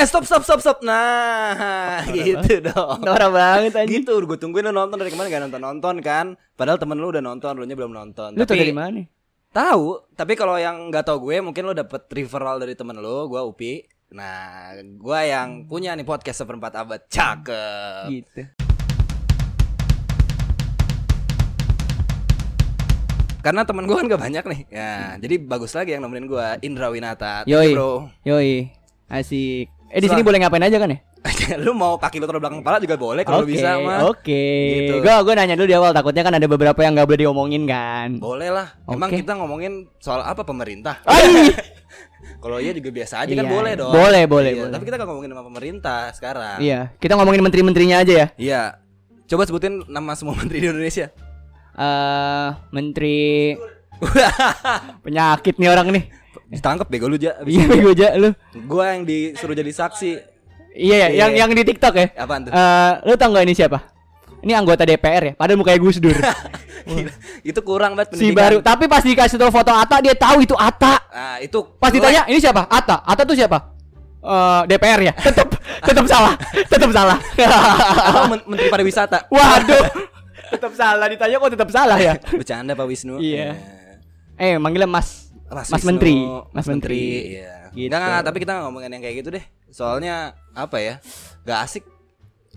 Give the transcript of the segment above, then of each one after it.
Eh stop stop stop stop. Nah, gitu dong. Norak banget anjing. Gitu, gue tungguin lu nonton dari kemarin gak nonton nonton kan. Padahal temen lu udah nonton, lu nya belum nonton. Lu tau dari mana? Tahu, tapi kalau yang nggak tahu gue mungkin lu dapet referral dari temen lu, gue Upi. Nah, gue yang punya nih podcast seperempat abad, cakep. Gitu. Karena temen gue kan gak banyak nih, ya jadi bagus lagi yang nemenin gue, Indra Winata. Yoi. bro. Yoi. Asik. Eh di sini boleh ngapain aja kan ya? lu mau kaki lu taruh belakang kepala juga boleh kalau lu bisa mah. Oke. Gitu. Gue gue nanya dulu di awal takutnya kan ada beberapa yang nggak boleh diomongin kan. Boleh lah. Emang Oke. kita ngomongin soal apa pemerintah? Kalau iya juga biasa aja kan Iya, boleh dong. boleh, boleh, Iya, boleh. Tapi kita gak ngomongin sama pemerintah sekarang. Iya, kita ngomongin menteri-menterinya aja ya. Iya. Coba sebutin nama semua menteri di Indonesia. Eh, menteri penyakit nih orang nih. Ditangkap bego lu ja. Iya, gue aja lu. Gua yang disuruh jadi saksi. Iya, ya, yang Iya. yang di TikTok ya. Apaan tuh? Eh, lu tau gak ini siapa? Ini anggota DPR ya, padahal mukanya Gus Dur. Itu kurang banget si baru, tapi pas dikasih tahu foto Ata dia tahu itu Ata. Nah, itu Pas ditanya, ini siapa? Ata. Ata tuh siapa? Eh, DPR ya. Tetap tetap salah. Tetap salah. atau men- menteri pariwisata. Waduh. tetap salah ditanya kok tetap salah ya. Bercanda Pak Wisnu. Iya. Eh, manggilnya Mas Mas, Mas Wisnu, Menteri. Mas Menteri. Iya. Gitu. Nggak, nggak, tapi kita nggak ngomongin yang kayak gitu deh. Soalnya apa ya? Gak asik.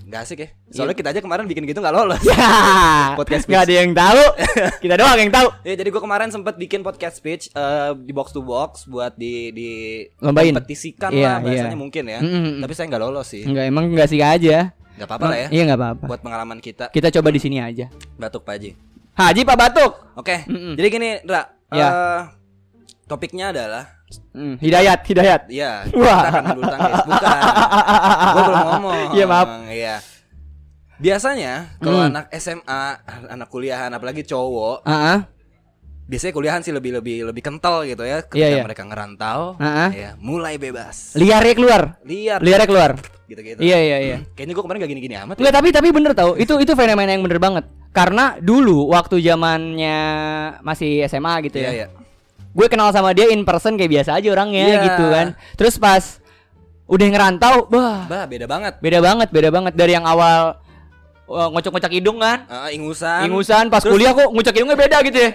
Gak asik ya. Soalnya kita aja kemarin bikin gitu nggak lolos. Ya. Podcast Nggak ada yang tahu. Kita doang yang tahu. Ya jadi gue kemarin sempat bikin podcast speech eh, di box to box buat di di Lombain. kompetisikan Iya, lah bahasanya iya. mungkin ya. Mm-mm. Tapi saya nggak lolos sih. Enggak emang enggak sih aja. Nggak apa-apa lah ya. Iya enggak apa-apa. Buat pengalaman kita Kita coba di sini aja. batuk Pak Haji. Haji Pak Batuk. Oke. Mm-mm. Jadi gini, Ra. Ya. Eh, topiknya adalah Hmm, hidayat, hidayat. Iya, Wah. kita akan tangkis. Bukan. Gue belum ngomong. Iya, maaf. Iya. Biasanya kalau Hmm. anak SMA, anak kuliahan apalagi cowok, Heeh. biasanya kuliahan sih lebih lebih lebih kental gitu ya ketika Iya, iya. mereka ngerantau, Ah, ah. ya, mulai bebas. Liarnya keluar. Liar Liarnya keluar. gitu-gitu. Iya, iya, iya. Kayaknya gue kemarin gak gini-gini amat. ya. Enggak, tapi tapi bener tau Itu itu fenomena yang bener banget. Karena dulu waktu zamannya masih SMA gitu Iya, ya. iya. Gue kenal sama dia in person kayak biasa aja orangnya Iya. gitu kan. Terus pas udah ngerantau, bah, Bah, beda banget. beda banget, beda banget dari yang awal uh, ngocok-ngocok hidung kan. Ah, ingusan. Ingusan pas Terus- kuliah kok ngocok hidungnya beda gitu ya.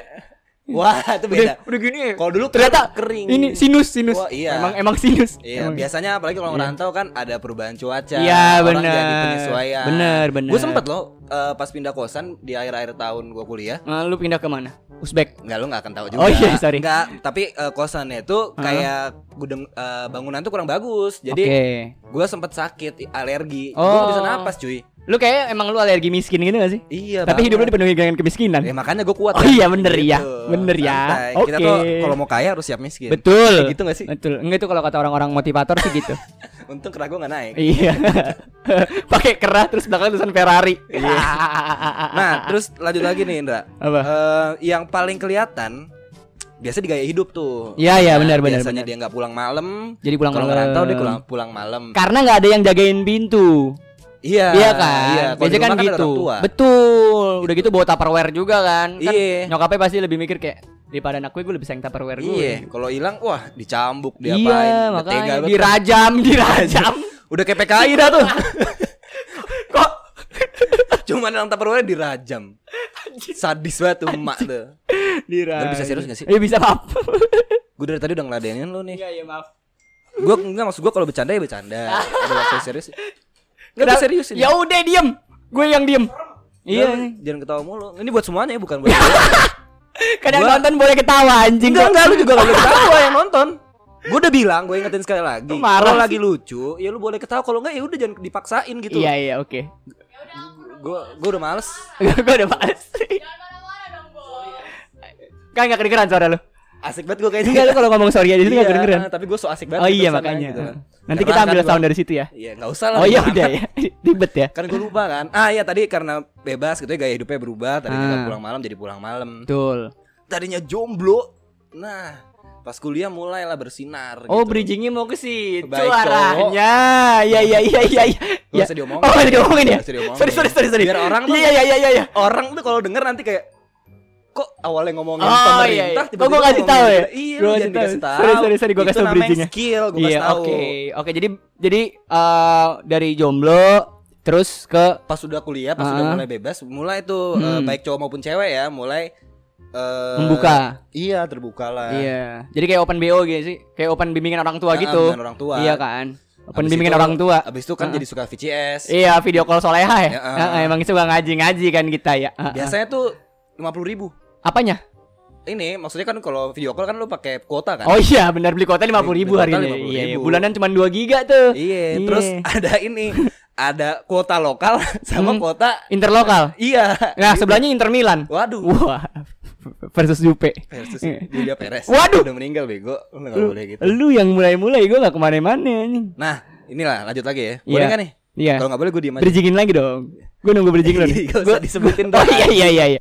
Wah, itu Udah, beda. udah gini. ya. Kalau dulu ternyata kering. Ini sinus, sinus. Wah, iya. Emang emang sinus. Iya, Emang. biasanya apalagi kalau Iya. ngerantau kan ada perubahan cuaca. Iya, bener. jadi penyesuaian. Bener, bener. Gue sempet loh eh, pas pindah kosan di akhir-akhir tahun gue kuliah. Nah, lu pindah ke mana? Uzbek. Enggak, lu nggak akan tahu juga. Oh, iya, sorry. Enggak, tapi eh, kosannya itu kayak gudang eh, bangunan tuh kurang bagus. Jadi Oke. gue sempet sakit alergi. Gue Oh. gak bisa napas, cuy. Lu kayak emang lu alergi miskin gitu gak sih? Iya, Tapi hidup lu dipenuhi dengan kemiskinan. Ya makanya gue kuat. Oh kan. iya, bener ya. Gitu. Bener ya. Santai. Kita Oke. tuh kalau mau kaya harus siap miskin. Betul. Kayak gitu gak sih? Betul. Enggak itu kalau kata orang-orang motivator sih gitu. Untung kerah gue gak naik. iya. Pakai kerah terus belakang tulisan Ferrari. Nah, terus lanjut lagi nih Indra. Apa? Eh, yang paling kelihatan biasa di gaya hidup tuh. Iya, iya, Nah, benar, benar, Biasanya benar. dia nggak pulang malam. Jadi pulang Kalau ngerantau dia pulang pulang malam. Karena nggak ada yang jagain pintu. Iya. Iya kan? Iya. Kalau Biasanya kan ada gitu. Betul. Udah gitu bawa Tupperware juga kan. Kan Iya. nyokapnya pasti lebih mikir kayak daripada anak gue gue lebih sayang Tupperware gue. Iya. Kalau hilang, wah dicambuk dia Iya, makanya banget. dirajam, dirajam. Udah kayak PKI dah tuh. Kok Cuman dalam tupperware dirajam. Sadis banget tuh emak tuh. dirajam? Tapi bisa serius gak sih? Iya bisa maaf. Gue dari tadi udah ngeladenin lu nih. Iya iya maaf. Gue enggak maksud gue kalau bercanda ya bercanda. Waktu serius. Enggak Kenapa- serius ini. Ya udah diem. Gue yang diem. Iya. Jangan- Jangan ketawa mulu. Ini buat semuanya ya, bukan buat Kadang Gua- nonton boleh ketawa anjing. Enggak, enggak, lu juga gak boleh ketawa yang nonton. Gue udah bilang, gue ingetin sekali lagi. Marah lagi lucu, ya lu boleh ketawa. Kalau enggak ya udah jangan dipaksain gitu. Iya iya oke. Gue gue udah males. Gue udah males. Kan nggak kedengeran suara lu. Asik banget gue kayaknya. Enggak lu kalau ngomong sorry aja itu nggak Iya, kedengeran. Tapi gue so asik banget. Oh iya makanya. gitu kan. Nanti Karena kita ambil kan sound gua- dari situ ya. Iya, enggak usah lah. Oh iya udah ya. Ribet ya. Kan gue lupa kan. Ah iya tadi karena bebas gitu ya gaya hidupnya berubah. Tadinya Ah. pulang malam jadi pulang malam. Betul. Tadinya jomblo. Nah, pas kuliah mulailah bersinar. Oh, gitu. bridgingnya mau ke situ arahnya. Iya iya iya iya iya. Gak Ya. usah diomongin. Oh, diomongin ya. Gak usah diomongin. Sorry sorry sorry sorry. Biar orang tuh iya iya iya iya. orang tuh kalau denger nanti kayak kok awalnya ngomongin Oh, iya, pemerintah iya. Kok gua kasih tahu ya? Iya, Gua lu kasih tahu. Sorry, sorry, sorry, gua Itu kasih tahu bridging-nya. skill, gua Iya, kasih tahu. oke. Oke, jadi jadi eh, dari jomblo terus ke Pas sudah kuliah, pas Ah. sudah mulai bebas, mulai tuh eh, Hmm. baik cowok maupun cewek ya, mulai eh, Membuka. Iya, terbuka lah. Iya. Jadi kayak open BO gitu sih. Kayak open bimbingan orang tua Ah, gitu. bimbingan orang tua. Iya kan? Open Abis bimbingan itu- orang tua. Abis itu kan Ah. jadi suka VCS. Iya, video call soleha ya. Ya, ah. Heeh, emang suka ngaji-ngaji kan kita ya. Biasanya tuh lima puluh ribu. Apanya? Ini maksudnya kan kalau video call kan lu pakai kuota kan? Oh iya, benar beli kuota 50 ribu Beli hari ini. 50.000. Iya, iya. bulanan cuma 2 giga tuh. Iya, terus ada ini, ada kuota lokal sama Hmm. kuota Interlokal. iya. Nah, sebelahnya Inter Milan. Waduh. Wah. Versus Jupe. Versus Julia Perez. Waduh. Udah meninggal bego. Lu nggak Lu, boleh gitu. lu yang mulai-mulai gue gak ke mana-mana nih. Nah, inilah lanjut lagi ya. Iya. Boleh nggak nih? Iya. Kalau nggak boleh gue diem aja. Bridgingin lagi dong. Gue nunggu. Nggak usah Gua- disebutin Oh iya iya iya iya.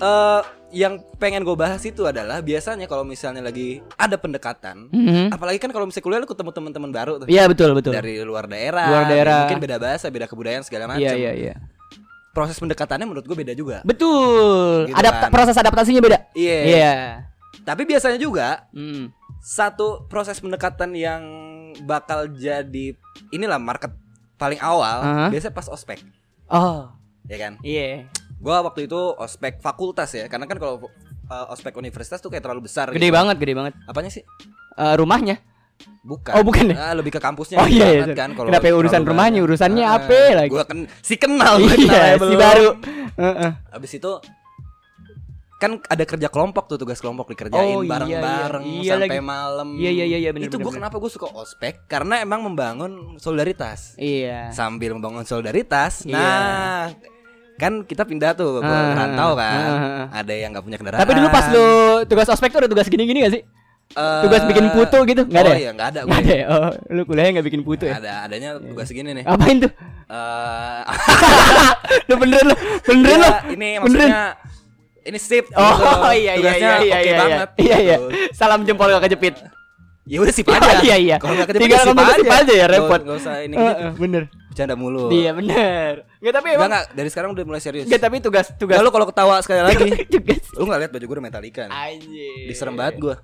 Eh, yang pengen gue bahas itu adalah biasanya kalau misalnya lagi ada pendekatan, Mhm. apalagi kan kalau misalnya kuliah lu ketemu teman-teman baru tuh. Iya betul betul. Dari luar daerah, Luar daerah. mungkin beda bahasa, beda kebudayaan segala macam. Iya iya iya. Proses pendekatannya menurut gue beda juga. Betul. Gitu Adapta kan. proses adaptasinya beda. Iya. Iya. Tapi biasanya juga Hmm. satu proses pendekatan yang bakal jadi inilah market paling awal Aha. biasanya pas ospek, Oh, ya kan? iya. Gua waktu itu ospek fakultas ya, karena kan kalau uh, ospek universitas tuh kayak terlalu besar. Gede gitu. banget, gede banget. Apanya sih? Eh, rumahnya. Bukan. Oh, bukan ya? Ah, lebih ke kampusnya. Oh iya, iya. banget kan. kalau Kenapa ya urusan rumahnya, banyak. urusannya Ah, apa lagi? Gua kan si kenal, gua kenal Iya, ya, si belum. baru. Heeh. Habis itu kan ada kerja kelompok tuh tugas kelompok dikerjain Oh, iya, bareng-bareng iya. Iya sampai lagi. malam. Iya, iya, iya, iya, bener, Itu bener. kenapa gue suka ospek karena emang membangun solidaritas. Iya. Sambil membangun solidaritas. Iya. Nah, kan kita pindah tuh ke Ah, rantau kan. ah, ah. Ada yang nggak punya kendaraan. Tapi dulu pas lu tugas ospek tuh ada tugas gini-gini gak sih? Eh, Tugas bikin putu gitu? Nggak ada Oh ya? iya, nggak ada. Nggak gue. ada ya? Oh, lu kuliahnya gak bikin putu ya? Ada, adanya tugas segini nih. Apain tuh? Eh, lu beneran lu? Beneran lu? Iya, ini maksudnya ini sip. Oh gitu. iya iya iya iya iya. banget. Iya iya. gitu. Salam jempol gak kejepit. Ya udah sip aja. Iya, iya. Kalau nggak kejepit Tinggal ya sip aja. ya, Nggak- repot. nggak usah ini gitu. bener. Bercanda mulu. Iya bener. Enggak tapi emang enggak, dari sekarang udah mulai serius. Enggak tapi tugas tugas Enggak lu kalau ketawa sekali lagi. tugas. lu enggak lihat baju gue udah Metallica nih. Anjir. Diserem banget gue.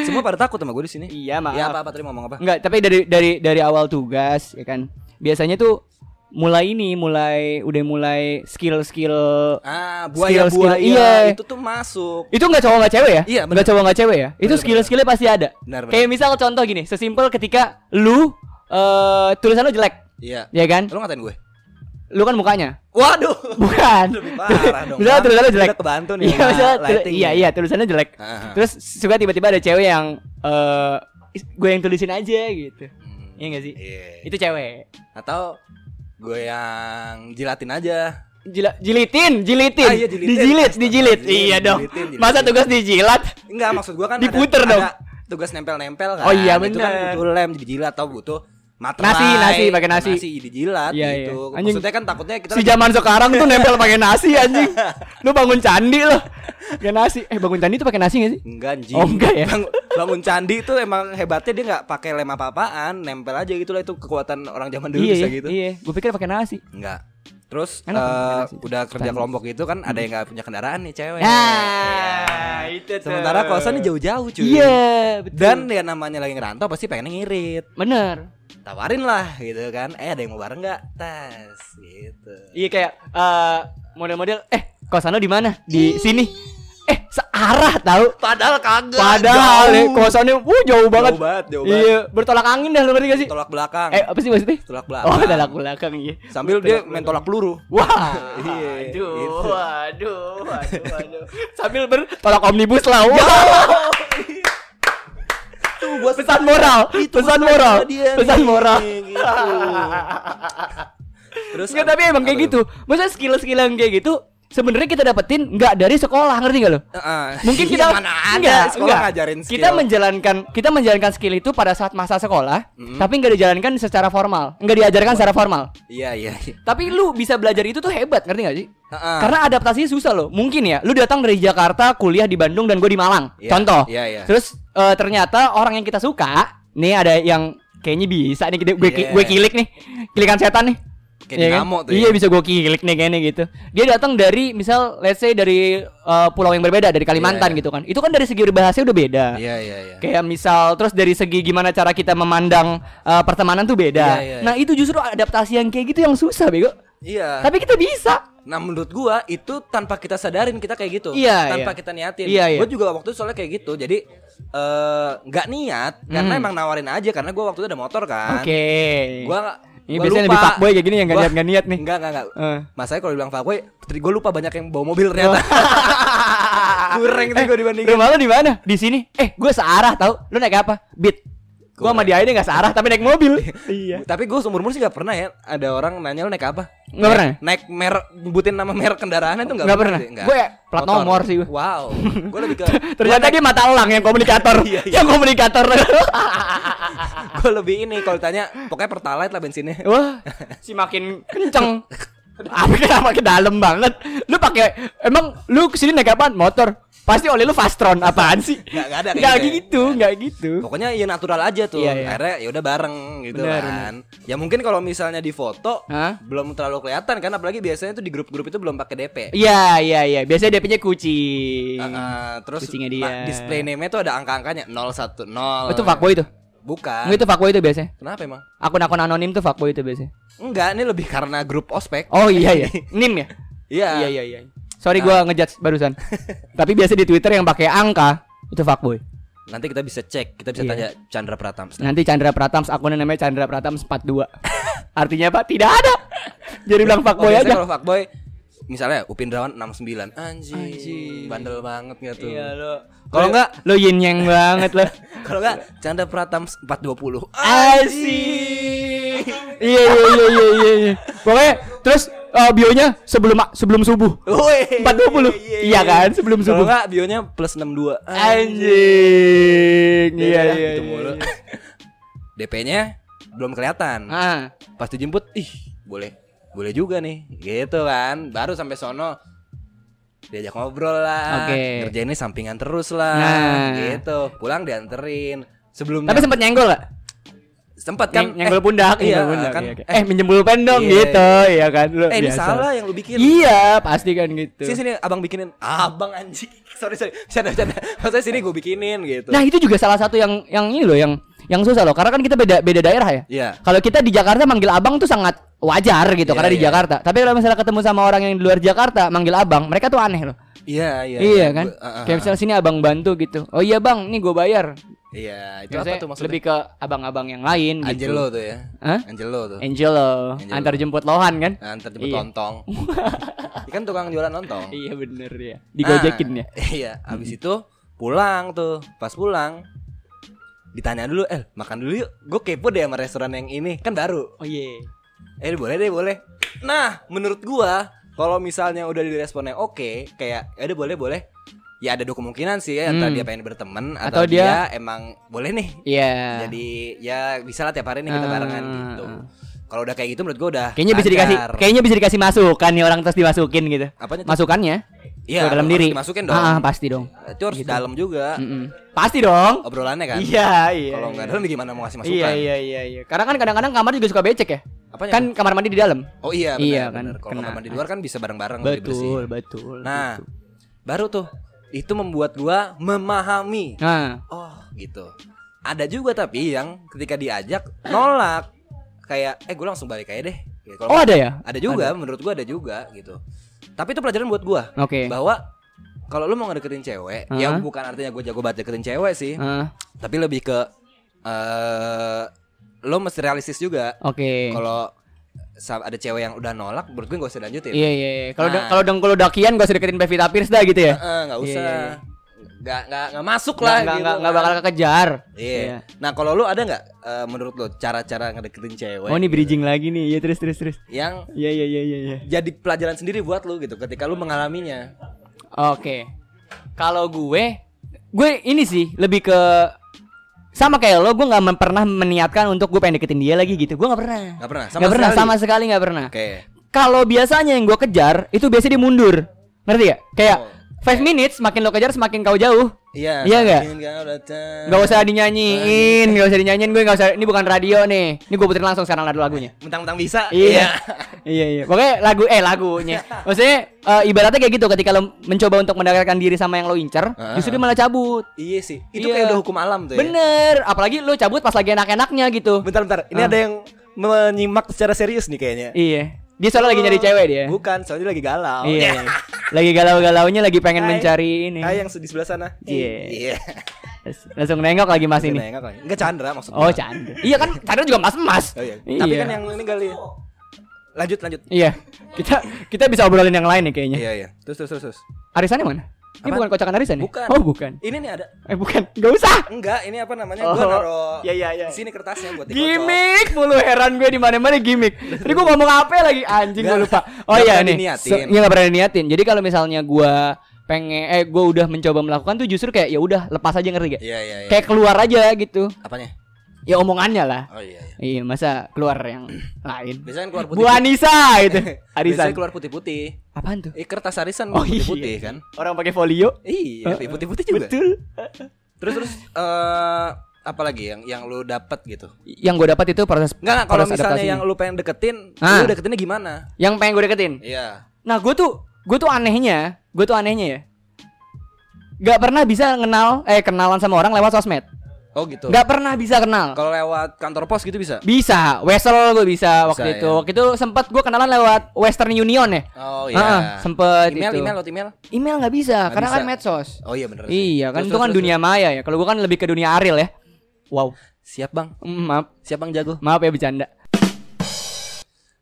Semua pada takut sama gue di sini. Iya maaf. Ya apa apa tadi mau ngomong apa? Enggak, tapi dari dari dari awal tugas ya kan. Biasanya tuh mulai ini mulai udah mulai skill-skill Ah, Skill-skill, buaya-buaya iya. itu tuh masuk. itu nggak cowok nggak cewek ya? Iya, bener. Nggak cowok nggak cewek ya? Itu Bener, skill-skillnya pasti ada. Benar, benar. Kayak misal contoh gini, sesimpel ketika lu eh tulisan lu jelek, Iya. ya kan? Lu ngatain gue? Lu kan mukanya. Waduh. Bukan. Lebih parah dong. Misalnya tulisannya jelek. Udah kebantu nih. Iya, misalnya iya, iya, tulisannya jelek. Aha. Terus suka tiba-tiba ada cewek yang eh gue yang tulisin aja gitu. Hmm, Iya gak sih? Iya. Itu cewek. Atau gue yang jilatin aja. Jila, jilitin, jilitin. Ah, iya, jilitin. Dijilit, dijilit. Iya dong. jilitin, jilitin. Masa tugas dijilat? Enggak, maksud gua kan Diputer ada, dong. ada tugas nempel-nempel kan. Oh iya, Itu kan butuh lem dijilat atau butuh materai. Nasi, nasi, pakai nasi. Nasi dijilat Iya, gitu. iya. Anjing. Maksudnya kan takutnya kita Si zaman sekarang tuh nempel pakai nasi anjing. Lu bangun candi loh. Pakai nasi. Eh bangun candi tuh pakai nasi gak sih? Enggak anjing. Oh, enggak ya? Bang- bangun candi itu emang hebatnya dia nggak pakai lem apa-apaan, nempel aja gitu lah itu kekuatan orang zaman dulu iya, bisa iya, gitu. iya. Gue pikir pakai nasi. Enggak. Terus Enak nasi. udah kerja kelompok itu kan ada yang nggak punya kendaraan nih cewek. Nah, Iya. itu tuh. Sementara kosan jauh-jauh cuy. Iya, betul. Dan ya namanya lagi ngerantau pasti pengen ngirit. bener. Tawarin lah gitu kan. Eh ada yang mau bareng nggak? Tas gitu. Iya kayak eh model-model eh kosan lo di mana? Di sini. Eh, searah tahu. Padahal kagak. Padahal ya, jauh. kosannya uh jauh banget. Jauh banget, jauh banget. Iya, bertolak angin dah lu ngerti gak sih? Tolak belakang. Eh, apa sih maksudnya? Tolak belakang. Oh, tolak belakang iya. Sambil dia main tolak peluru. Wah, Iya, aduh, gitu. waduh, waduh, waduh. Sambil bertolak omnibus lah. Wah. Tuh buat pesan moral, Itu pesan moral, pesan moral. gitu. Terus Enggak, tapi emang kayak gitu. Maksudnya skill-skill yang kayak gitu sebenarnya kita dapetin nggak dari sekolah, ngerti gak lo? Heeh. Mungkin Iya, kita mana ada enggak, sekolah enggak. ngajarin skill. Kita menjalankan kita menjalankan skill itu pada saat masa sekolah, Mm-mm. tapi nggak dijalankan secara formal, nggak diajarkan secara formal. Iya iya. iya. Tapi lu bisa belajar itu tuh hebat, ngerti gak sih? Heeh. Karena adaptasinya susah loh. Mungkin ya, lu datang dari Jakarta, kuliah di Bandung dan gue di Malang. Iya, Contoh. iya, iya. Terus eh, ternyata orang yang kita suka, nih ada yang kayaknya bisa nih gue gue, Iya. gue kilik nih. Kilikan setan nih. Kayak Iya kan? dinamo tuh Iya ya. bisa gue klik nih kayaknya gitu. Dia datang dari misal let's say dari uh, pulau yang berbeda dari Kalimantan Iya. gitu kan. Itu kan dari segi berbahasa udah beda. Iya iya iya. Kayak misal terus dari segi gimana cara kita memandang uh, pertemanan tuh beda. Iya, iya, Nah, itu justru adaptasi yang kayak gitu yang susah, Bego. Iya. Tapi kita bisa. Nah menurut gua itu tanpa kita sadarin kita kayak gitu. Iya, Tanpa iya. kita niatin. Iya, iya. Gue juga waktu itu soalnya kayak gitu. Jadi eh, nggak niat karena Hmm. emang nawarin aja karena gua waktu itu ada motor kan. Oke. Gua Ini gua biasanya lupa. lebih fuckboy kayak gini yang nggak Gua- niat nih. Enggak enggak enggak. Eh. Masanya kalau dibilang fuckboy, gue lupa banyak yang bawa mobil ternyata. Kurang sih gue dibandingin. Rumah lu di mana? Di sini. Eh, gue searah tau. Lu naik apa? Beat. Gua sama dia ini nggak searah tapi naik mobil. iya. Tapi gue seumur umur sih gak pernah ya Ada orang nanya lu naik apa Nggak pernah? Naik merek Nyebutin nama merek kendaraan itu gak, Nggak pernah. sih, nggak. Gue plat Motor. nomor sih gue. Wow Gue lebih ke Ternyata dia mata elang yang komunikator. Iya, iya. Yang komunikator. Gue lebih ini Kalau ditanya Pokoknya pertalite lah bensinnya Wah, si makin kenceng. Apa kenapa ke dalam banget? Lu pakai emang lu ke sini naik apaan? Motor. Pasti oleh lu Fastron apaan sih? Nggak ada kayak Nggak gitu gitu, nggak gitu. Pokoknya ya natural aja tuh Iya, iya. Akhirnya ya udah bareng gitu Benar, kan Ya mungkin kalau misalnya di foto Hah? Belum terlalu kelihatan kan Apalagi biasanya tuh di grup-grup itu belum pakai DP Iya, iya, iya. Biasanya DP-nya kucing. Ah, terus Kucingnya dia. display name-nya tuh ada angka-angkanya 010 Oh, itu fuckboy tuh. Bukan Enggak itu fuckboy itu biasanya. Kenapa emang? Akun-akun anonim tuh fuckboy itu biasanya. Enggak, ini lebih karena grup ospek Oh iya ya. Nim ya? Iya Iya iya iya. Sorry gua ngejudge barusan. Tapi biasa di Twitter yang pakai angka itu fuckboy. Nanti kita bisa cek, kita bisa Iya. tanya Chandra Pratams. Nanti Chandra Pratams akunnya namanya Chandra Pratams 42. Artinya apa? Tidak ada. Jadi bilang fuckboy Oh, aja. Kalau fuckboy misalnya Upin Drawan 69. Anjing. Anjing. Bandel banget tuh? Iya lo. Kalau enggak lo yin yang banget lo. kalau enggak Chandra Pratams 420. Asik. Iya iya iya iya iya. iya. Pokoknya terus eh, bionya sebelum sebelum subuh. Woi. 420. Iya kan? Sebelum Kalau subuh. enggak bionya plus 62. Anjing. Beda Iya iya. gitu iya, mulu. iya. DP-nya belum kelihatan. Ah. Pas dijemput, ih, boleh. Boleh juga nih. Gitu kan. Baru sampai sono diajak ngobrol lah. Oke. Kerjainnya sampingan terus lah. Nah. Gitu. Pulang dianterin. Sebelumnya Tapi sempat nyenggol gak? sempat kan Nyeng- nyenggol pundak, iya, nyenggol pundak, kan iya, iya. Eh, minjem pulpen dong Iya, gitu, iya kan. Lu eh ini biasa. salah yang lu bikin Iya, pasti kan gitu. sini sini abang bikinin abang anjing sorry sorry canda canda maksudnya sini gue bikinin gitu Nah, itu juga salah satu yang yang ini loh yang yang susah loh karena kan kita beda beda daerah ya. Iya. Kalau kita di Jakarta manggil abang tuh sangat wajar gitu Iya, karena di iya. Jakarta. Tapi kalau misalnya ketemu sama orang yang di luar Jakarta manggil abang, mereka tuh aneh loh. iya iya Iya, kan? Gua- ah, ah, Kayak ah. misalnya sini abang bantu gitu. Oh iya bang, nih gue bayar. iya itu apa tuh maksudnya lebih ke abang-abang yang lain gitu. Angelo tuh ya Hah? Angelo tuh Angelo, Angelo. antar jemput Lohan kan? nah, ntar jemput Iya. lontong Dia kan tukang jualan lontong Iya bener ya. Digojekin ya. Nah, iya abis itu pulang tuh pas pulang ditanya dulu eh makan dulu yuk gue kepo deh sama restoran yang ini kan baru Oh iya. Eh boleh deh boleh. Nah menurut gua kalau misalnya udah diresponnya oke kayak ya udah boleh boleh. Ya ada dua kemungkinan sih ya, entah Hmm. dia pengen berteman atau, Atau dia- dia... emang boleh nih. Iya. Jadi ya bisa lah tiap hari nih kita Ah, barengan gitu. ah. Kalau udah kayak gitu menurut gua udah Kayaknya bisa dikasih kayaknya bisa dikasih masukan nih orang terus dimasukin gitu. Apanya tuh? Masukannya Iya, dalam harus diri. dimasukin dong. Ah, ah, pasti dong. Itu harus dalam juga Mm-mm. Pasti dong. obrolannya kan. Iya, iya. Kalau nggak iya. dalam gimana mau ngasih masukan? Iya, iya, iya, iya. Karena kan kadang-kadang kamar juga suka becek ya. Apanya kan kamar mandi di dalam. Oh iya benar. Iya, kan. Kalau kamar mandi di luar kan bisa bareng-bareng lebih bersih. Betul, betul. Nah, betul. baru tuh itu membuat gua memahami Nah, Oh gitu Ada juga tapi yang ketika diajak nolak Kayak eh gue langsung balik aja deh Gitu. Kalau Oh, ada ya? Ada juga menurut gua ada juga gitu Tapi itu pelajaran buat gua oke. Bahwa kalau lu mau ngedeketin cewek Ya Hah? bukan artinya gue jago banget deketin cewek sih Ah, Tapi lebih ke eh Lo mesti realistis juga oke. Kalau sa- ada cewek yang udah nolak Menurut gue gak usah lanjutin Iya, iya, iya. Kalau Nah. kalau dong kalau dakian gak usah deketin Pevita Pierce dah gitu ya. Eh, Nggak usah Iya, iya. Nggak, nggak, nggak masuk Nggak lah nggak gitu nggak nggak kan. bakal kekejar. Iya. Nah kalau lu ada nggak eh, menurut lu cara-cara ngedeketin cewek Oh, ini bridging lagi nih. Iya, terus terus terus. yang Iya, iya, iya, iya, iya. jadi pelajaran sendiri buat lu gitu ketika lu mengalaminya. Oke. Kalau gue, gue ini sih lebih ke sama kayak lo, gue nggak pernah meniatkan untuk gue pengen deketin dia lagi gitu. Gue nggak pernah. Nggak pernah. Nggak pernah sekali? sama sekali nggak pernah. Oke. Kalau biasanya yang gue kejar itu biasanya dia mundur. Ngerti gak? Kayak Oh. Five minutes semakin lo kejar semakin kau jauh. Iya. Iya nggak? ingin kau datang. Gak usah dinyanyiin, gak usah dinyanyiin gue gak usah. Ini bukan radio nih. Ini gue puterin langsung sekarang lagu lagunya. Mentang-mentang bisa. Iya. iya iya. Pokoknya lagu eh lagunya. Maksudnya eh, ibaratnya kayak gitu ketika lo mencoba untuk mendekatkan diri sama yang lo incer, Ah. justru dia malah cabut. Iya sih. Itu Iya. kayak udah hukum alam tuh ya. Bener, apalagi lo cabut pas lagi enak-enaknya gitu. Bentar bentar. Ini Ah. ada yang menyimak secara serius nih kayaknya. Iya. Dia soalnya lagi nyari cewek dia. Bukan, soalnya lagi galau. Iya. lagi galau-galaunya lagi pengen Hai. mencari ini. Hai yang di sebelah sana. Iya. Iya. Langsung nengok lagi Mas ini. Nengok lagi. Enggak Chandra maksudnya. Oh, Chandra. Iya kan Chandra juga mas-mas. Oh, iya. Tapi kan yang ini kali. Lanjut lanjut. Iya. Kita kita bisa obrolin yang lain nih kayaknya. Iya iya. Terus terus terus. terus. Arisannya mana? Ini Apaan? bukan kocakan arisan ya? Bukan. Oh, bukan. Ini nih ada. Eh, bukan. Gak usah. Enggak, ini apa namanya? Oh. Gua naruh. Iya, iya, iya. di Sini kertasnya buat dikocok. Gimik mulu heran gue di mana-mana gimik. Tadi gue ngomong apa lagi anjing gue lupa. Oh iya nih. Iya nggak pernah diniatin. Jadi kalau misalnya gue pengen eh gue udah mencoba melakukan tuh justru kayak ya udah lepas aja ngerti gak? Iya iya iya. Kayak keluar aja gitu. apanya? Ya omongannya lah. Oh iya iya. Iya masa keluar yang lain. Biasanya keluar Bu putih. Anissa itu. Arisan. Biasanya keluar putih-putih. Apaan tuh? Eh kertas arisan Oh, iya. putih-putih kan? Orang pakai folio. Iya, putih-putih juga. Betul. Terus terus eh apa lagi yang yang lu dapat gitu? Yang gue dapat itu proses Enggak kalau misalnya adaptasinya. yang lu pengen deketin, Ah. lu deketinnya gimana? yang pengen gue deketin. Iya. Nah, gue tuh gue tuh anehnya, gue tuh anehnya ya. Gak pernah bisa kenal eh kenalan sama orang lewat sosmed. Oh gitu. Gak pernah bisa kenal. Kalau lewat kantor pos gitu bisa? Bisa, Wesel gue bisa, waktu ya. itu. Waktu itu sempat gue kenalan lewat Western Union ya. Oh Ah, iya. sempet email itu. email lewat email. Email nggak bisa, Nggak karena bisa. kan medsos. Oh iya bener sih. Iya, kan Terus, itu terus, kan terus, dunia maya ya. Kalau gue kan lebih ke dunia Ariel ya. Wow. Siap bang. Mm, maaf, Siap bang jago. maaf ya bercanda.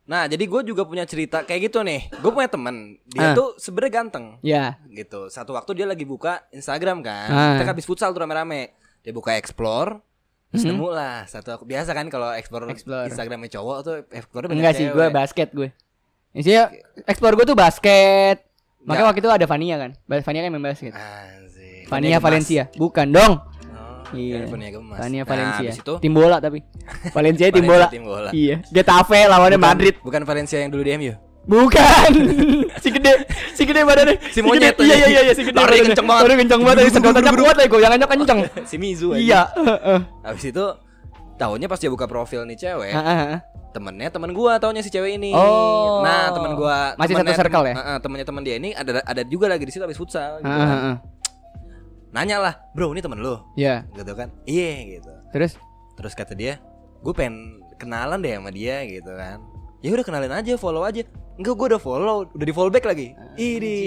Nah jadi gue juga punya cerita kayak gitu nih. Gue punya temen, dia Ah. tuh sebenarnya ganteng. Ya. Gitu. Satu waktu dia lagi buka Instagram kan. Ah. Kita habis futsal tuh rame-rame. Dia buka explore. Terus Mhm. nemu lah satu aku biasa kan kalau explore, Explore. Instagramnya cowok tuh explore banyak Enggak sih, gue basket gue. Isinya explore gue tuh basket. Makanya Nggak. waktu itu ada Vania kan. Vania kan main basket. Anjir. Vania. Valencia. Bukan dong. Oh, Iya. Vania Gemas. Vania Nah, Valencia. itu Tim bola tapi. Valencia tim bola. tim bola. Iya. Getafe lawannya Bukan- Madrid. Bukan Valencia yang dulu di MU. Bukan. si gede, si gede badannya. Si monyet gede. Iya iya iya, si gede. Lari kenceng banget. Lari kenceng banget. Tadi sedotannya kuat lagi, goyangannya kenceng. si Mizu aja. Iya. Habis itu tahunya pas dia buka profil nih cewek, temennya temen gua taunya si cewek ini. Oh. Nah, temen gua Masih temennya satu circle ya? Heeh, temennya temen dia ini ada ada juga lagi di situ habis futsal gitu kan. Nanya lah, "Bro, ini temen lu?" Iya. Gitu kan. Iya gitu. Terus Terus kata dia, "Gue pengen kenalan deh sama dia gitu kan." Ya udah kenalin aja, follow aja. Enggak, gue udah follow, udah di follow back lagi. Idi,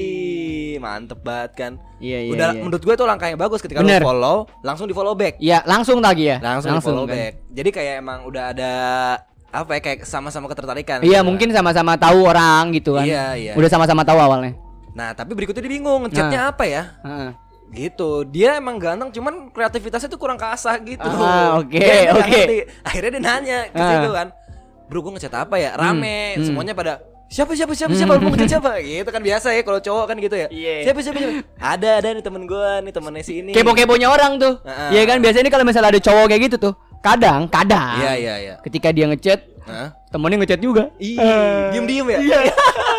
mantep banget kan. Iya iya. udah iya. menurut gue itu langkah yang bagus ketika Bener. lu follow, langsung di follow back. Iya, langsung lagi ya. Langsung, di follow kan. back. Jadi kayak emang udah ada apa ya kayak sama-sama ketertarikan. Iya, gitu mungkin kan. sama-sama tahu orang gitu kan. Iya, iya. Udah sama-sama tahu awalnya. Nah, tapi berikutnya dia bingung ngechatnya apa ya? Heeh. Gitu. Dia emang ganteng cuman kreativitasnya tuh kurang kasah gitu. Ah, oke, oke. ngerti. Akhirnya dia nanya ke Ah. situ kan. Bro, gue ngechat apa ya? Rame. hmm. Semuanya pada Siapa siapa siapa siapa lu mau ngechat siapa? Gitu kan biasa ya kalau cowok kan gitu ya. Iya. Siapa siapa siapa? Ada ada nih temen gua nih temennya si ini. Kepo-keponya orang tuh. Heeh. Iya kan biasanya ini kalau misalnya ada cowok kayak gitu tuh, kadang kadang Iya iya iya. ketika dia ngechat, Hah? temennya ngechat juga. Ih, Eh. diem-diem ya? Iya.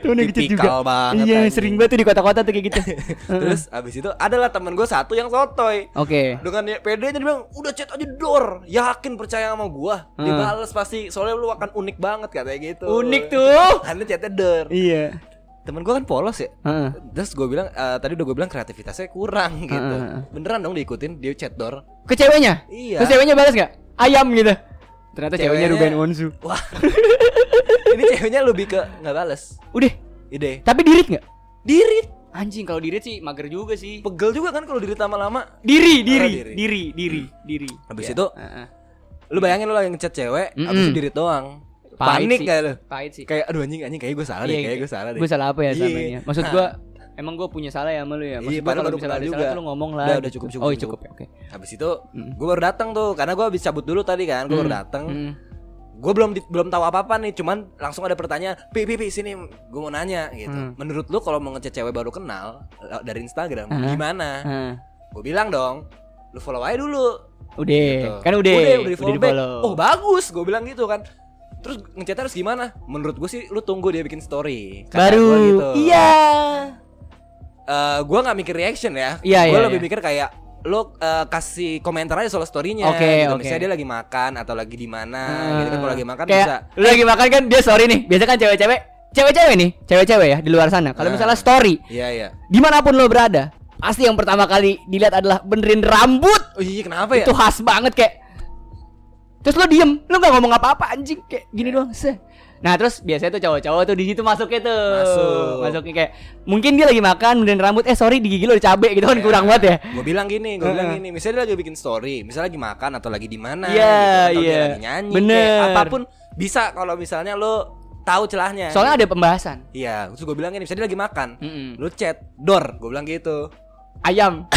temennya ngechat juga. Tipikal banget, Iya, anjing. sering banget tuh di kota-kota tuh kayak gitu. Terus abis itu adalah temen gue satu yang sotoy. Oke. Dengan ya, pedenya dia bilang udah chat aja dor, yakin percaya sama gua, Hmm. dibales pasti soalnya lu akan unik banget katanya gitu. Unik tuh. Anda chatnya dor. Iya. Temen gua kan polos ya. Heeh. Terus gue bilang eh, tadi udah gue bilang kreativitasnya kurang gitu. Heeh. Beneran dong diikutin dia chat dor. Ke ceweknya? Iya. Terus ceweknya balas gak? Ayam gitu. Ternyata ceweknya Ceweknya- Ruben Onsu. Wah. Ini ceweknya lebih ke nggak bales. Udah, Ide. tapi dirit nggak? Dirit. Anjing kalau dirit sih mager juga sih. Pegel juga kan kalau dirit lama-lama. Diri, diri, diri. diri, diri, diri. Habis Iya. itu Heeh. lu bayangin lu lagi ngechat cewek, Mm-mm. habis itu dirit doang. Pahit Panik sih. gak lu? Pahit sih. Kayak aduh anjing anjing kayak gue salah deh, kayak gue salah deh. Gue salah apa ya Iya. sama ini? ya? Maksud gue emang gue punya salah ya sama lu ya. Maksud Iya, padahal baru misalnya ada salah juga. tuh lu ngomong lah. Udah, udah cukup, cukup, Oh, iya, cukup. cukup ya. Oke. Habis itu Mm. gue baru datang tuh karena gue habis cabut dulu tadi kan, gue baru Hmm. datang. Hmm. Gue belum di- belum tahu apa-apa nih, cuman langsung ada pertanyaan, "Pi, pi, pi, sini gue mau nanya." gitu. Hmm. Menurut lu kalau mau ngechat cewek baru kenal dari Instagram Hah? gimana? Heeh. Gue bilang dong, lu follow aja dulu. Udah, Gitu. kan udah. Udah, udah di follow back. di-follow. Oh, bagus, gue bilang gitu kan. Terus ngechatnya harus gimana? Menurut gue sih lu tunggu dia bikin story. Baru. gitu. Iya. Eh gue nggak mikir reaction ya. Iya, Gue iya, lebih iya. mikir kayak lo eh, kasih komentar aja soal storynya. Oke, gitu. oke. Misalnya dia lagi makan atau lagi di mana, Ah, gitu kan kalau lagi makan kayak bisa. lu lagi makan kan dia story nih. Biasa kan cewek-cewek, cewek-cewek nih, cewek-cewek ya di luar sana. Kalau Ah. misalnya story, Iya iya. di mana pun lo berada, pasti yang pertama kali dilihat adalah benerin rambut. Oh iya kenapa ya? Itu khas banget kayak. Terus lo diem, lo nggak ngomong apa-apa anjing kayak gini doang. Seh. Nah terus biasanya tuh cowok-cowok tuh di situ masuknya tuh Masuk. Masuknya kayak Mungkin dia lagi makan benerin rambut Eh sorry di gigi lo ada cabe gitu kan kurang banget ya Gue bilang gini, gue bilang gini. Misalnya dia lagi bikin story, misalnya lagi makan atau lagi di mana, Iya, gitu, atau dia iya. lagi nyanyi, Bener. kayak apa pun bisa kalau misalnya lo tahu celahnya. Soalnya ada pembahasan Iya, terus gue bilang gini, misalnya dia lagi makan, Mm-mm. lo chat, dor, gue bilang gitu. Ayam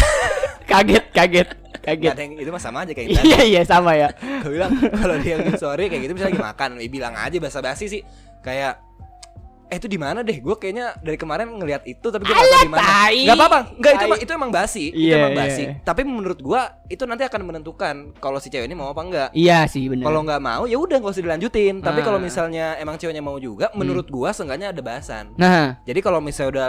Kaget, kaget, kaget ada yang itu mah sama aja kayak. Iya iya sama ya gue bilang kalau dia bikin story kayak gitu misalnya lagi makan, bilang aja basa-basi sih kayak eh itu di mana deh? Gue kayaknya dari kemarin ngelihat itu tapi gue nggak tahu di mana. tai. Gak apa-apa, nggak itu emang- itu emang basi, itu Iya, emang basi. iya. Tapi menurut gue itu nanti akan menentukan kalau si cewek ini mau apa enggak. Iya sih bener Kalau nggak mau ya udah nggak usah dilanjutin. Tapi Ah. kalau misalnya emang ceweknya mau juga, menurut gua seenggaknya ada bahasan. Nah Jadi kalau misalnya udah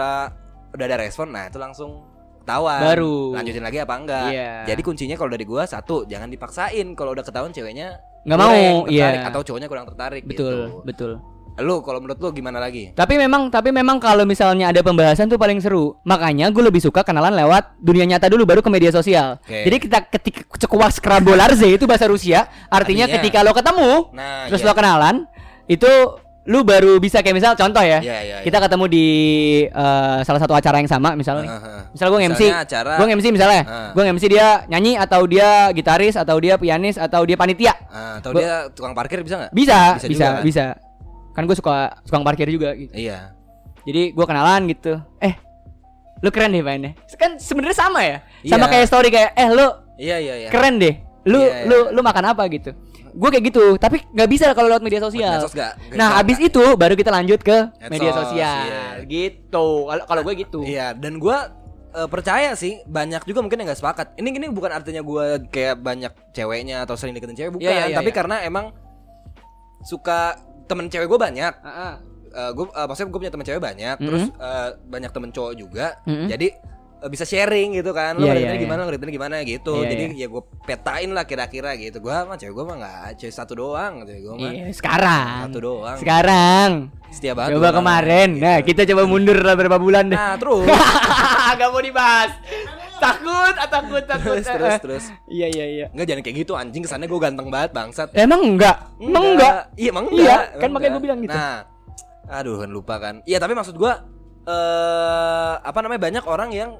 udah ada respon, nah itu langsung ketahuan. Baru. lanjutin lagi apa enggak. Iya. Jadi kuncinya kalau dari gua satu, jangan dipaksain. Kalau udah ketahuan ceweknya Nggak mau, tertarik, iya. atau cowoknya kurang tertarik Betul gitu. betul Lu kalau menurut lu gimana lagi? Tapi memang tapi memang kalau misalnya ada pembahasan tuh paling seru. Makanya gue lebih suka kenalan lewat dunia nyata dulu baru ke media sosial. Oke. Jadi kita ketika cekuas krabolarze itu bahasa Rusia, artinya, Artinya- ketika lo ketemu, Nah, terus iya. lo kenalan, itu lu baru bisa kayak misal contoh ya. Iya, iya, kita ketemu di eh, salah satu acara yang sama misalnya. nih. Heeh. Misal gue Misalnya acara- gue nge-MC misalnya, Ah. gue nge-MC dia nyanyi atau dia gitaris atau dia pianis atau dia panitia. Ah, atau Gua- dia tukang parkir bisa nggak? Bisa, Bisa bisa, juga, kan? bisa. Kan gue suka suka parkir juga gitu. Iya. Jadi gua kenalan gitu. Eh, lu keren deh mainnya. Kan sebenarnya sama ya. Sama Iya. kayak story kayak eh lu Iya, iya, iya. keren deh. Lu Iya, iya. lu lu makan apa gitu. Gue kayak gitu, tapi nggak bisa kalau lewat media sosial. Nggak? Nggak Nah, bisa, abis nggak? itu baru kita lanjut ke Medsos, media sosial. iya. Gitu. Kalau kalau gue gitu. Iya, dan gua eh, percaya sih banyak juga mungkin yang nggak sepakat. Ini ini bukan artinya gua kayak banyak ceweknya atau sering deketin cewek bukan, Iya, iya, iya, tapi iya. karena emang suka temen cewek gue banyak. Heeh. Eh gue maksudnya gue punya temen cewek banyak, Mhm. terus eh, banyak temen cowok juga. Mhm. Jadi eh, bisa sharing gitu kan. Lo Iya, ngeliatinnya iya, gimana, ngeliatinnya gimana gitu. Iya, Jadi iya. ya gue petain lah kira-kira gitu. Gua mah cewek gue mah nggak cewek satu doang gitu. Gue mah Iya, sekarang. satu doang. Sekarang. Setia banget. Coba kemarin. gitu. Nah, kita coba mundur lah beberapa bulan deh. Nah, terus Gak mau dibahas. Takut, ah, takut, takut. terus terus terus. Iya, iya, iya. Enggak jangan kayak gitu anjing kesannya gue ganteng banget bangsat. Emang enggak? Emang enggak? Iya emang Iya, enggak. kan Emang makanya enggak. gua bilang gitu. Nah, aduh kan lupa kan. Iya tapi maksud gua eh apa namanya banyak orang yang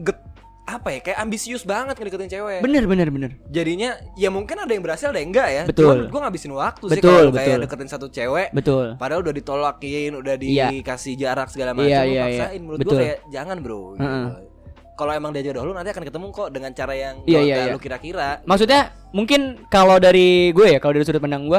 get apa ya kayak ambisius banget ngedeketin cewek. Bener, bener, bener. Jadinya ya mungkin ada yang berhasil ada yang enggak ya. Betul. Gue ngabisin waktu sih Betul, kalau kayak deketin satu cewek. Betul. Padahal udah ditolakin, udah Iya. dikasih jarak segala macam, Iya, lu iya, paksain. iya. Menurut gue kayak jangan bro. gitu. Heeh. Kalau emang dia jodoh lu nanti akan ketemu kok dengan cara yang Iya, iya, iya. lu kira-kira. Maksudnya mungkin kalau dari gue ya, kalau dari sudut pandang gue,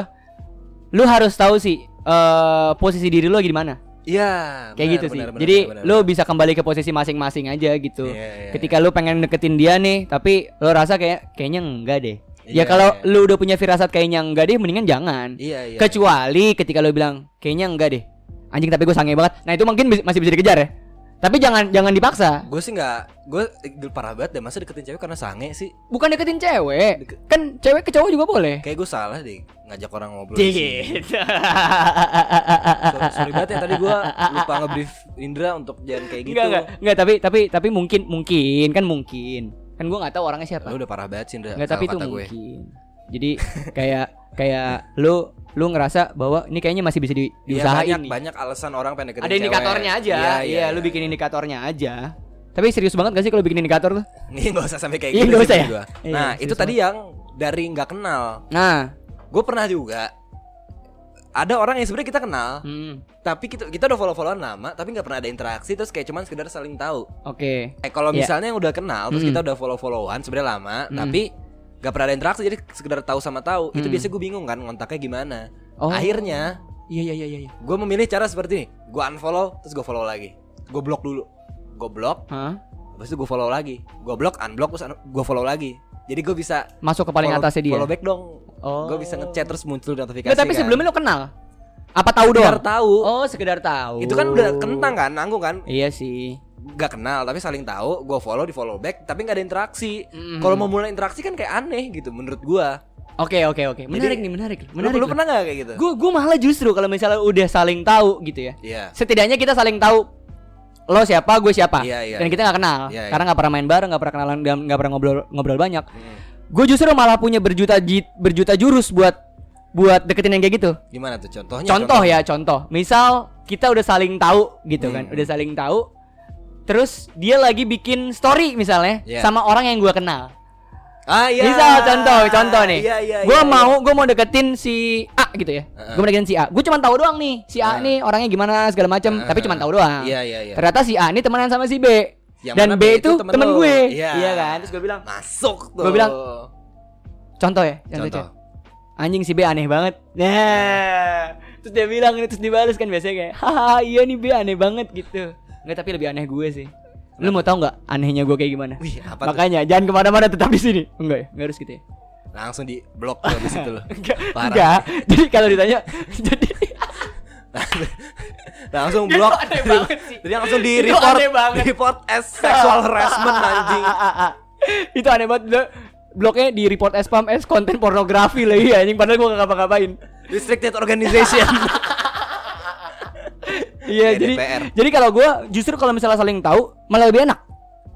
lu harus tahu sih eh posisi diri lu lagi di mana. Iya. Kayak benar, gitu sih. benar, benar, Jadi benar, lu benar. bisa kembali ke posisi masing-masing aja gitu. Iya, iya, Ketika lu pengen deketin dia nih, tapi lu rasa kayak kayaknya enggak deh. ya Iya, kalau iya. lu udah punya firasat kayaknya enggak deh, mendingan jangan. Iya, iya. Kecuali ketika lu bilang kayaknya enggak deh. Anjing tapi gue sange banget. Nah, itu mungkin masih bisa dikejar ya. Tapi jangan jangan dipaksa. Gue sih nggak, gue eh, parah banget deh masa deketin cewek karena sange sih. Bukan deketin cewek. Kan cewek ke cowok juga boleh. Kayak gue salah deh ngajak orang ngobrol. Gitu. So- Sorry banget ya tadi gue lupa ngebrief Indra untuk jangan kayak gitu. Enggak enggak enggak tapi tapi tapi mungkin mungkin kan mungkin. Kan gua nggak tahu orangnya siapa. Lu udah parah banget sih Indra. Enggak tapi itu gue. mungkin. Jadi kayak kayak lu lu ngerasa bahwa ini kayaknya masih bisa di, Iya, diusahain banyak nih. banyak alasan orang pengen Ada indikatornya cewek. aja. Iya, Iya, lu bikin indikatornya aja. Tapi serius banget gak sih kalau bikin indikator tuh? Nih nggak usah sampai kayak Iya, gitu nggak sih usah ya? gua. Iya, Nah serius itu tadi yang dari nggak kenal. Nah, Gue pernah juga. Ada orang yang sebenarnya kita kenal, hmm, tapi kita kita udah follow-followan lama, tapi nggak pernah ada interaksi, terus kayak cuman sekedar saling tahu. oke. Eh kalau Iya. misalnya yang udah kenal terus Mm. kita udah follow-followan sebenarnya lama, Mm. tapi gak pernah ada interaksi jadi sekedar tahu sama tahu. Itu Mm. biasanya gue bingung kan ngontaknya gimana. Oh. Akhirnya Iya iya iya iya. gue memilih cara seperti ini. Gue unfollow terus gue follow lagi. Gue blok dulu. Gue blok, Hah? habis itu gue follow lagi. Gue blok, unblock terus gue follow lagi. Jadi gue bisa Masuk ke paling follow, atasnya dia. Follow back dong. Oh. Gue bisa ngechat terus muncul notifikasi. Nggak, tapi kan. sebelumnya lu kenal? Apa tahu Biar doang? tahu. Oh, sekedar tahu. Itu kan udah kentang kan, nanggung kan. Iya sih. gak kenal tapi saling tahu, gue follow di follow back tapi nggak ada interaksi. Mhm. Kalau mau mulai interaksi kan kayak aneh gitu menurut gua. Oke oke oke. Menarik Jadi, nih menarik. Lu, Menarik. lu pernah gak kayak gitu? Gue gue malah justru kalau misalnya udah saling tahu gitu ya. Iya. Setidaknya kita saling tahu lo siapa, gue siapa, Iya, iya, dan kita nggak kenal, Iya, iya. karena nggak pernah main bareng, nggak pernah kenalan, nggak pernah ngobrol ngobrol banyak. Hmm. Gue justru malah punya berjuta berjuta jurus buat buat deketin yang kayak gitu. Gimana tuh contohnya? Contoh ya, contoh. Misal kita udah saling tahu gitu kan, Hmm. udah saling tahu. Terus dia lagi bikin story misalnya Iya. sama orang yang gua kenal. Ah iya. Misal contoh, contoh nih. Iya iya. gua iya, mau gua mau deketin si A gitu ya. Heeh. Gua mau deketin si A. Gua cuma tahu doang nih, si A Heeh. nih orangnya gimana segala macam, Heeh. tapi cuma tahu doang. Iya iya iya. Ternyata si A ini temenan sama si B. Yang Dan mana B itu temen temen gue. Iya. Iya kan? Terus gua bilang, Masuk tuh. Gua bilang, contoh ya, contoh. Contoh. Anjing si B aneh banget. Nah, terus dia bilang terus dibalas kan biasanya kayak, haha iya nih B aneh banget gitu. Enggak tapi lebih aneh gue sih. Lu mau tahu nggak anehnya gue kayak gimana? Wih, apa tuh? Makanya jangan ke mana-mana tetap di sini. Enggak ya, enggak harus gitu ya. Langsung di blok tuh di situ loh. Enggak, enggak. Jadi kalau ditanya, jadi langsung Itu blok. Jadi langsung di Itu report, di report as sexual harassment anjing. itu aneh banget. Blo- Bloknya di report as spam as konten pornografi lagi anjing padahal gue gak ngapa-ngapain. Restricted organization. Iya, jadi DPR. jadi kalau gue justru kalau misalnya saling tahu malah lebih enak.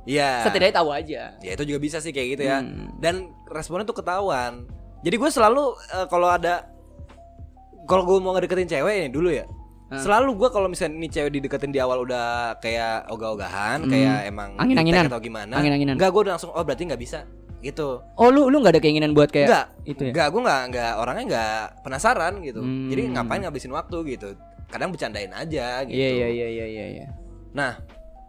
Iya. Setidaknya tahu aja. Ya itu juga bisa sih kayak gitu ya. Hmm. Dan responnya tuh ketahuan. Jadi gue selalu eh, kalau ada kalau gue mau ngedeketin cewek ini dulu ya. Hmm. Selalu gue kalau misalnya ini cewek dideketin di awal udah kayak ogah-ogahan, Hmm. kayak emang Angin-anginan. atau gimana. Angin-anginan. Enggak, gue udah langsung oh berarti nggak bisa gitu. Oh lu lu nggak ada keinginan buat kayak Enggak, itu ya? Enggak, gue enggak enggak orangnya enggak penasaran gitu. Hmm. Jadi ngapain ngabisin waktu gitu. Kadang bercandain aja gitu. Iya iya iya iya iya. iya. Nah,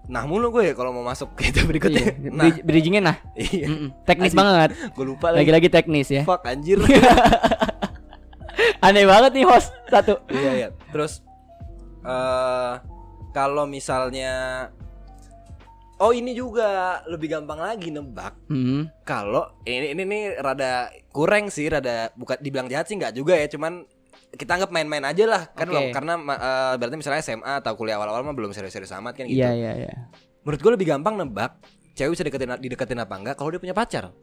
nah mulu gue ya kalau mau masuk ke itu berikutnya. Iya, Nah, bridgingnya nah. iya. Teknis Anjing. banget. Gue lupa lagi. Lagi-lagi teknis ya. Fuck anjir. Aneh banget nih host satu. iya iya. Terus eh kalau misalnya Oh ini juga lebih gampang lagi nebak Hmm. kalau ini ini nih rada kurang sih rada bukan dibilang jahat sih nggak juga ya cuman kita anggap main-main aja lah kan Oke. lo- karena eh, berarti misalnya SMA atau kuliah awal-awal mah belum serius-serius amat kan gitu. Iya iya iya. Menurut gue lebih gampang nebak cewek bisa deketin dideketin apa enggak kalau dia punya pacar.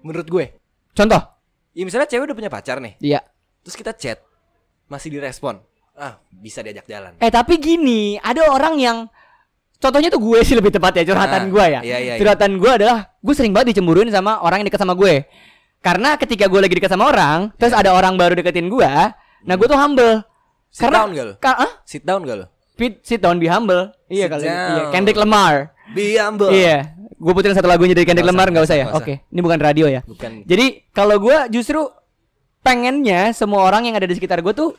Menurut gue. Contoh? Ya misalnya cewek udah punya pacar nih, Iya. Terus kita chat masih direspon. Ah, bisa diajak jalan. Eh tapi gini, ada orang yang contohnya tuh gue sih lebih tepat ya curhatan Ah, gue ya. iya, iya, iya. curhatan gue adalah gue sering banget dicemburuin sama orang yang dekat sama gue. Karena ketika gue lagi dekat sama orang, terus ada orang baru deketin gue, nah gue tuh humble. Iya. Sit Karena down gak lo? Ka- ah? Sit down gak lo? Fit, sit down, be humble. Iya kalau down. iya. Kendrick Lamar. Be humble. Iya. Gue puterin satu lagunya dari Kendrick Lamar nggak usah ya? Oke. usah. Ini bukan radio ya. Bukan. Jadi kalau gue justru pengennya semua orang yang ada di sekitar gue tuh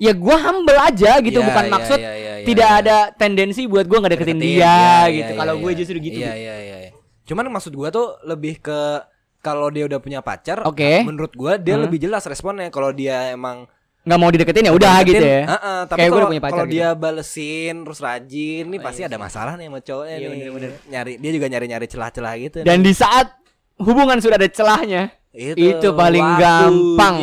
ya gue humble aja gitu Iya, bukan iya, maksud iya, iya, iya, tidak iya. ada tendensi buat gue nggak deketin Deketin, dia iya, gitu iya, kalau iya, gue justru gitu Iya iya iya. iya. Cuman maksud gua tuh lebih ke kalau dia udah punya pacar, Oke. menurut gua dia Hmm. lebih jelas responnya kalau dia emang nggak mau dideketin ya udah gitu ya uh-uh, tapi Kayak gue kalau udah punya pacar kalau gitu. dia balesin terus rajin, nih Oh, pasti iya ada masalah nih sama cowoknya Iya, nih. bener-bener. Nyari dia juga nyari-nyari celah-celah gitu. dan nih. di saat hubungan sudah ada celahnya itu paling gampang.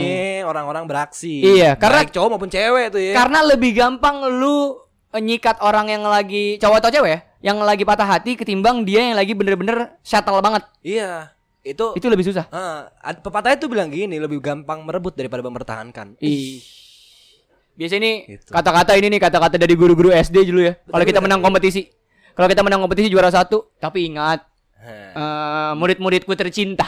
orang-orang beraksi. Iya, karena- Baik cowok maupun cewek tuh ya. karena lebih gampang lu nyikat orang yang lagi cowok atau cewek ya yang lagi patah hati ketimbang dia yang lagi bener-bener shuttle banget iya, itu itu lebih susah Heeh, ad- pepatahnya tuh bilang gini, lebih gampang merebut daripada mempertahankan. Ih. Biasa ini Gitu. kata-kata ini nih kata-kata dari guru-guru SD dulu ya. Kalau kita menang kompetisi. Kalau kita menang kompetisi juara satu, tapi ingat eh, murid-muridku tercinta.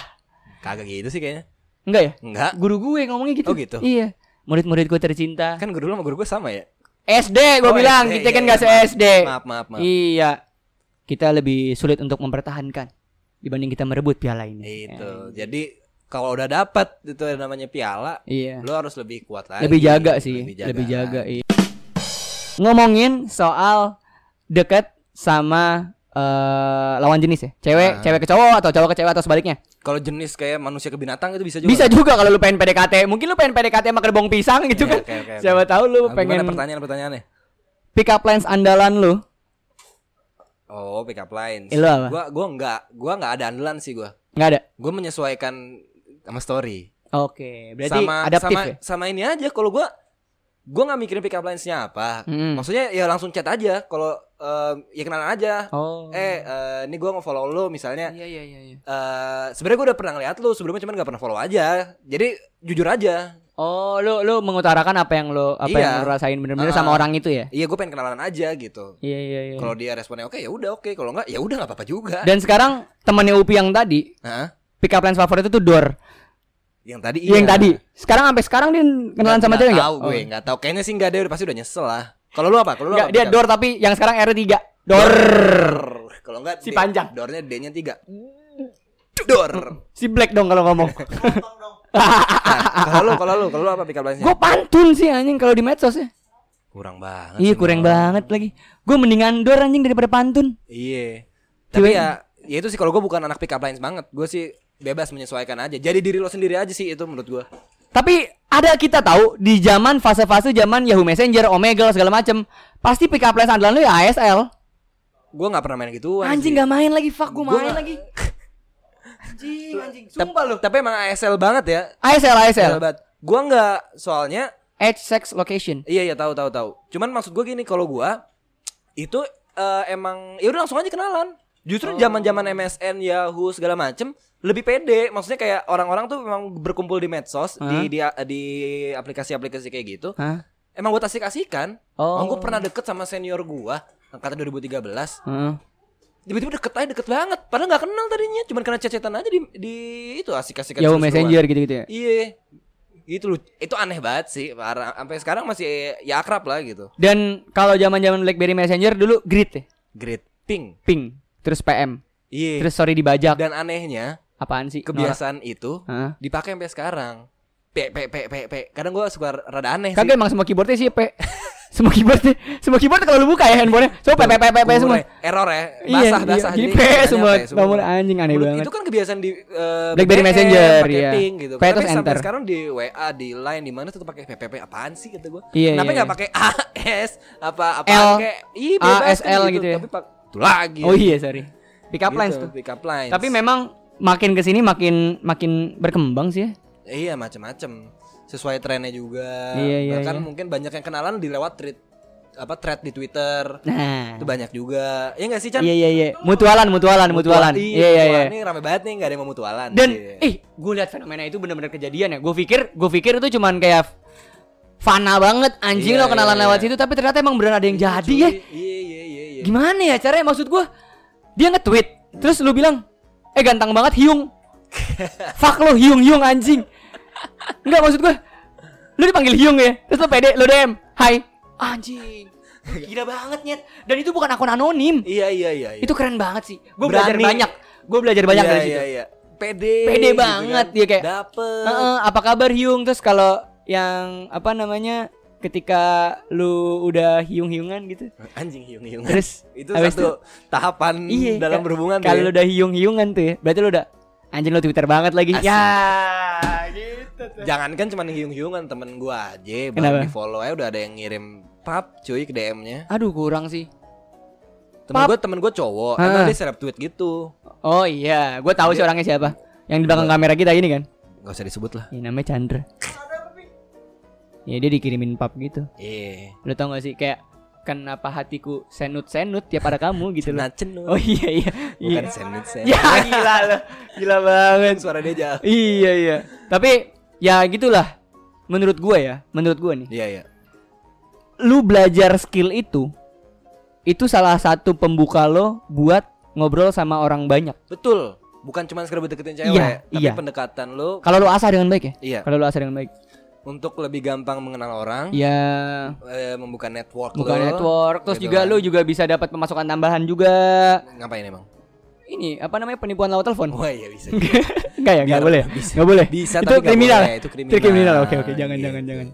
Kagak gitu sih kayaknya. Enggak ya? Enggak. Guru gue ngomongnya gitu. Oh, gitu? Iya. Murid-muridku tercinta. Kan guru lu sama guru gue sama ya? SD gue Oh, bilang, SD, kita kan iya, gak iya, maaf. se-SD. Maaf, maaf, maaf. Iya. Kita lebih sulit untuk mempertahankan dibanding kita merebut piala ini. Itu. Jadi kalau udah dapat itu namanya piala, Iya. lu harus lebih kuat lagi. lebih jaga sih Lebih jaga. lebih jaga iya. ngomongin soal deket sama eh, lawan jenis ya cewek Ah. cewek ke cowok atau cowok ke cewek atau sebaliknya Kalau jenis kayak manusia ke binatang itu bisa juga. bisa juga kalau lu pengen PDKT mungkin lu pengen PDKT sama kerbong pisang gitu Iya, kan oke, oke. siapa tahu lu Nah, pengen Gimana pertanyaan-pertanyaannya? pick up lines andalan lu Oh, pick up lines. Eh, lu apa? Gua gua enggak, gua enggak ada andalan sih gua. nggak ada Gua menyesuaikan sama story. oke berarti sama adaptif sama ya sama ini aja kalau gua gue nggak mikirin pick up lines-nya apa. Mm. Maksudnya ya langsung chat aja. Kalau eh, ya kenalan aja. Oh. Eh, eh, ini gue nge-follow lu misalnya. Iya iya iya. iya. eh sebenarnya gue udah pernah ngeliat lu sebelumnya cuman gak pernah follow aja. Jadi jujur aja. Oh, lu lu mengutarakan apa yang lu apa Iya. yang lu rasain bener-bener Ah. sama orang itu ya? Iya gue pengen kenalan aja gitu. Iya iya iya. Kalau dia responnya oke ya udah oke. Kalau enggak ya udah nggak apa-apa juga. Dan sekarang temannya Upi yang tadi, Hah? pick up lines favorit itu Dor. Yang tadi Yang iya. tadi. Sekarang sampai sekarang dia kenalan sama dia enggak? Tahu gue nggak tahu. Kayaknya sih nggak dia udah pasti udah nyesel lah. Kalau lu apa? Kalau lu Enggak, apa? dia? Dor tapi yang sekarang R3. Dor. Kalau enggak Si panjang. Dornya D-nya 3. Dor. Si Black dong kalau ngomong. Nah, kalau lu, kalau lu, kalau lu apa pick up? Gue pantun sih anjing kalau di medsos ya. Kurang banget. Iya kurang Bang. banget lagi. Gue mendingan Dor anjing daripada pantun. Iya. Tapi Cewek- ya, ya itu sih kalau gue bukan anak pick up lines banget. Gue sih bebas menyesuaikan aja. Jadi diri lo sendiri aja sih itu menurut gue. Tapi ada kita tahu di zaman fase-fase zaman Yahoo Messenger, Omegle segala macem pasti pick up lines andalan lu ya ASL. Gue nggak pernah main gitu. Anjing gak main lagi, fuck gue Gua main nggak- lagi. Anjing, anjing. Sumpah lu. Tapi emang ASL banget ya. ASL, ASL. banget. Gue nggak soalnya Age, sex, location. Iya iya tahu tahu tahu. Cuman maksud gue gini kalau gue itu eh, emang ya udah langsung aja kenalan. Justru zaman-zaman MSN, Yahoo segala macem lebih pede. Maksudnya kayak orang-orang tuh memang berkumpul di medsos di di di aplikasi-aplikasi kayak gitu. Hah? Emang buat asik-asikan. Oh. Oh. gue pernah deket sama senior gua angkatan 2013. Heeh. Tiba-tiba deket aja deket banget. Padahal nggak kenal tadinya, cuman karena cecetan aja di di itu asik-asikan. Seru-seruan. Messenger gitu-gitu ya. Iya. Gitu loh. Itu aneh banget sih. Parah. Sampai sekarang masih ya akrab lah gitu. Dan kalau zaman-zaman BlackBerry Messenger dulu grid ya, Great ping. ping, terus PM, Iya. terus sorry dibajak. Dan anehnya Apaan sih? kebiasaan itu Hah? dipakai sampai sekarang. P p p p p. Kadang gua suka rada aneh Kagak emang semua keyboardnya sih P. semua keyboardnya, semua keyboard kalau lu buka ya handphonenya, semua P P P P P sih. semua. Error ya. Iya, Basah iya. basah. Jadi P semua. P Nomor anjing aneh banget. Itu kan kebiasaan di eh, BlackBerry Messenger, iya. ping gitu. P terus sampai enter. sekarang di WA, di Line, di mana tuh pakai PPP apaan sih kata gua? Iya, Kenapa iya, nggak iya. pakai AS apa apa L, kayak A, bebas S, kan L gitu ya. Tapi pak itu lagi. Oh iya, sorry. Pick up Gitu, lines tuh. Pick up lines. Tapi memang makin ke sini makin makin berkembang sih ya. Iya macam-macam. Sesuai trennya juga. Iya, iya, Bahkan iya. mungkin banyak yang kenalan di lewat tweet apa thread di Twitter. Nah. Itu banyak juga. Iya nggak sih Chan? Iya iya iya. Mutualan, mutualan, mutualan. Iya, Iya iya iya. Ini rame banget nih nggak ada yang mau mutualan. Dan Iya. eh gue lihat fenomena itu benar-benar kejadian ya. Gue pikir gue pikir itu cuman kayak fana banget anjing Iya, lo kenalan iya, lewat iya. situ tapi ternyata emang beneran ada yang Iya, jadi cuy. ya. Iya iya iya iya. Gimana ya caranya maksud gue? Dia nge-tweet terus lu bilang, "Eh ganteng banget Hyung." Fuck lo Hyung Hyung anjing. Enggak maksud gue. Lu dipanggil Hyung ya. Terus lu pede lu DM, "Hai." Anjing. Gila banget nyet. Dan itu bukan akun anonim. Iya iya iya. iya. Itu keren banget sih. Gue belajar banyak. Gue belajar banyak Iya, dari situ. Iya iya. Pede. Pede gitu banget kan. dia kayak, Dapet. Heeh, apa kabar Hyung? Terus kalau yang apa namanya ketika lu udah hiung-hiungan gitu. Anjing hiung-hiung. Terus itu satu tahapan Iya, dalam berhubungan Kalau ya. lu udah hiung-hiungan tuh ya, berarti lu udah anjing lu Twitter banget lagi. Asik. Ya, gitu tuh. Jangan kan cuma hiung-hiungan temen gua aja baru di follow aja udah ada yang ngirim pap cuy ke DM-nya. Aduh, kurang sih. Temen gua temen gua cowok, Ah. emang dia seleb tweet gitu. Oh iya, gue tahu sih orangnya siapa. Yang di belakang kamera kita ini kan. Gak usah disebut lah. Ini namanya Chandra. Ya dia dikirimin pap gitu. Iya. Lu tau gak sih kayak kenapa hatiku senut-senut tiap ada kamu gitu loh. Cenut. Oh iya iya. Bukan iya. senut senut. Ya gila lo. Gila banget. Suara dia jauh. Iya iya. Tapi ya gitulah. Menurut gue ya, menurut gue nih. Iya iya. Lu belajar skill itu itu salah satu pembuka lo buat ngobrol sama orang banyak. Betul. Bukan cuma sekedar deketin cewek, Iya, tapi iya. pendekatan lu Kalau lo asah dengan baik ya? iya Kalau lo asah dengan baik. Untuk lebih gampang mengenal orang, Ya eh, membuka network bukan lu. network terus gitu juga kan. lo juga bisa dapat pemasukan tambahan juga. ngapain emang? Ini apa namanya penipuan lewat telepon? Wah iya bisa. Enggak ya, enggak boleh. bisa. Enggak boleh. Bisa, itu tapi kriminal. boleh, itu kriminal. kriminal. Oke, oke, jangan Gitu. jangan jangan.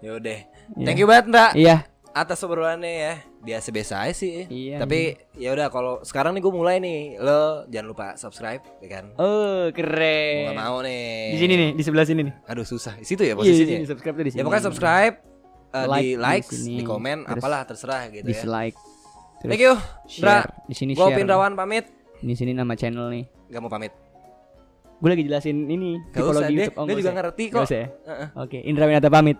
Yaudah. Iya. Thank you banget Mbak Iya. atas obrolannya ya. Biasa-biasa aja sih. Iya, Tapi ya udah kalau sekarang nih gue mulai nih, lo jangan lupa subscribe ya kan. Oh, Gue keren. gak mau nih. Di sini nih, di sebelah sini nih. Aduh susah. Di situ ya Iya, di posisinya. sini subscribe tuh di sini. ya pokoknya subscribe, eh, Like di di likes, sini. di komen, Terus apalah terserah gitu ya. dislike. Thank you, Bra. share. Di sini Gue share. Pindrawan pamit. Di sini nama channel nih. Gak mau pamit. Gue lagi jelasin ini Gak usah tipologi deh. YouTube. Oh, Dia nggak juga usah. ngerti kok. usah ya? Heeh. Oke, Indra Winata pamit.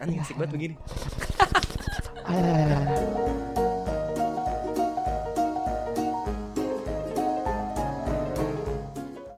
Anjing asik banget begini. Ah.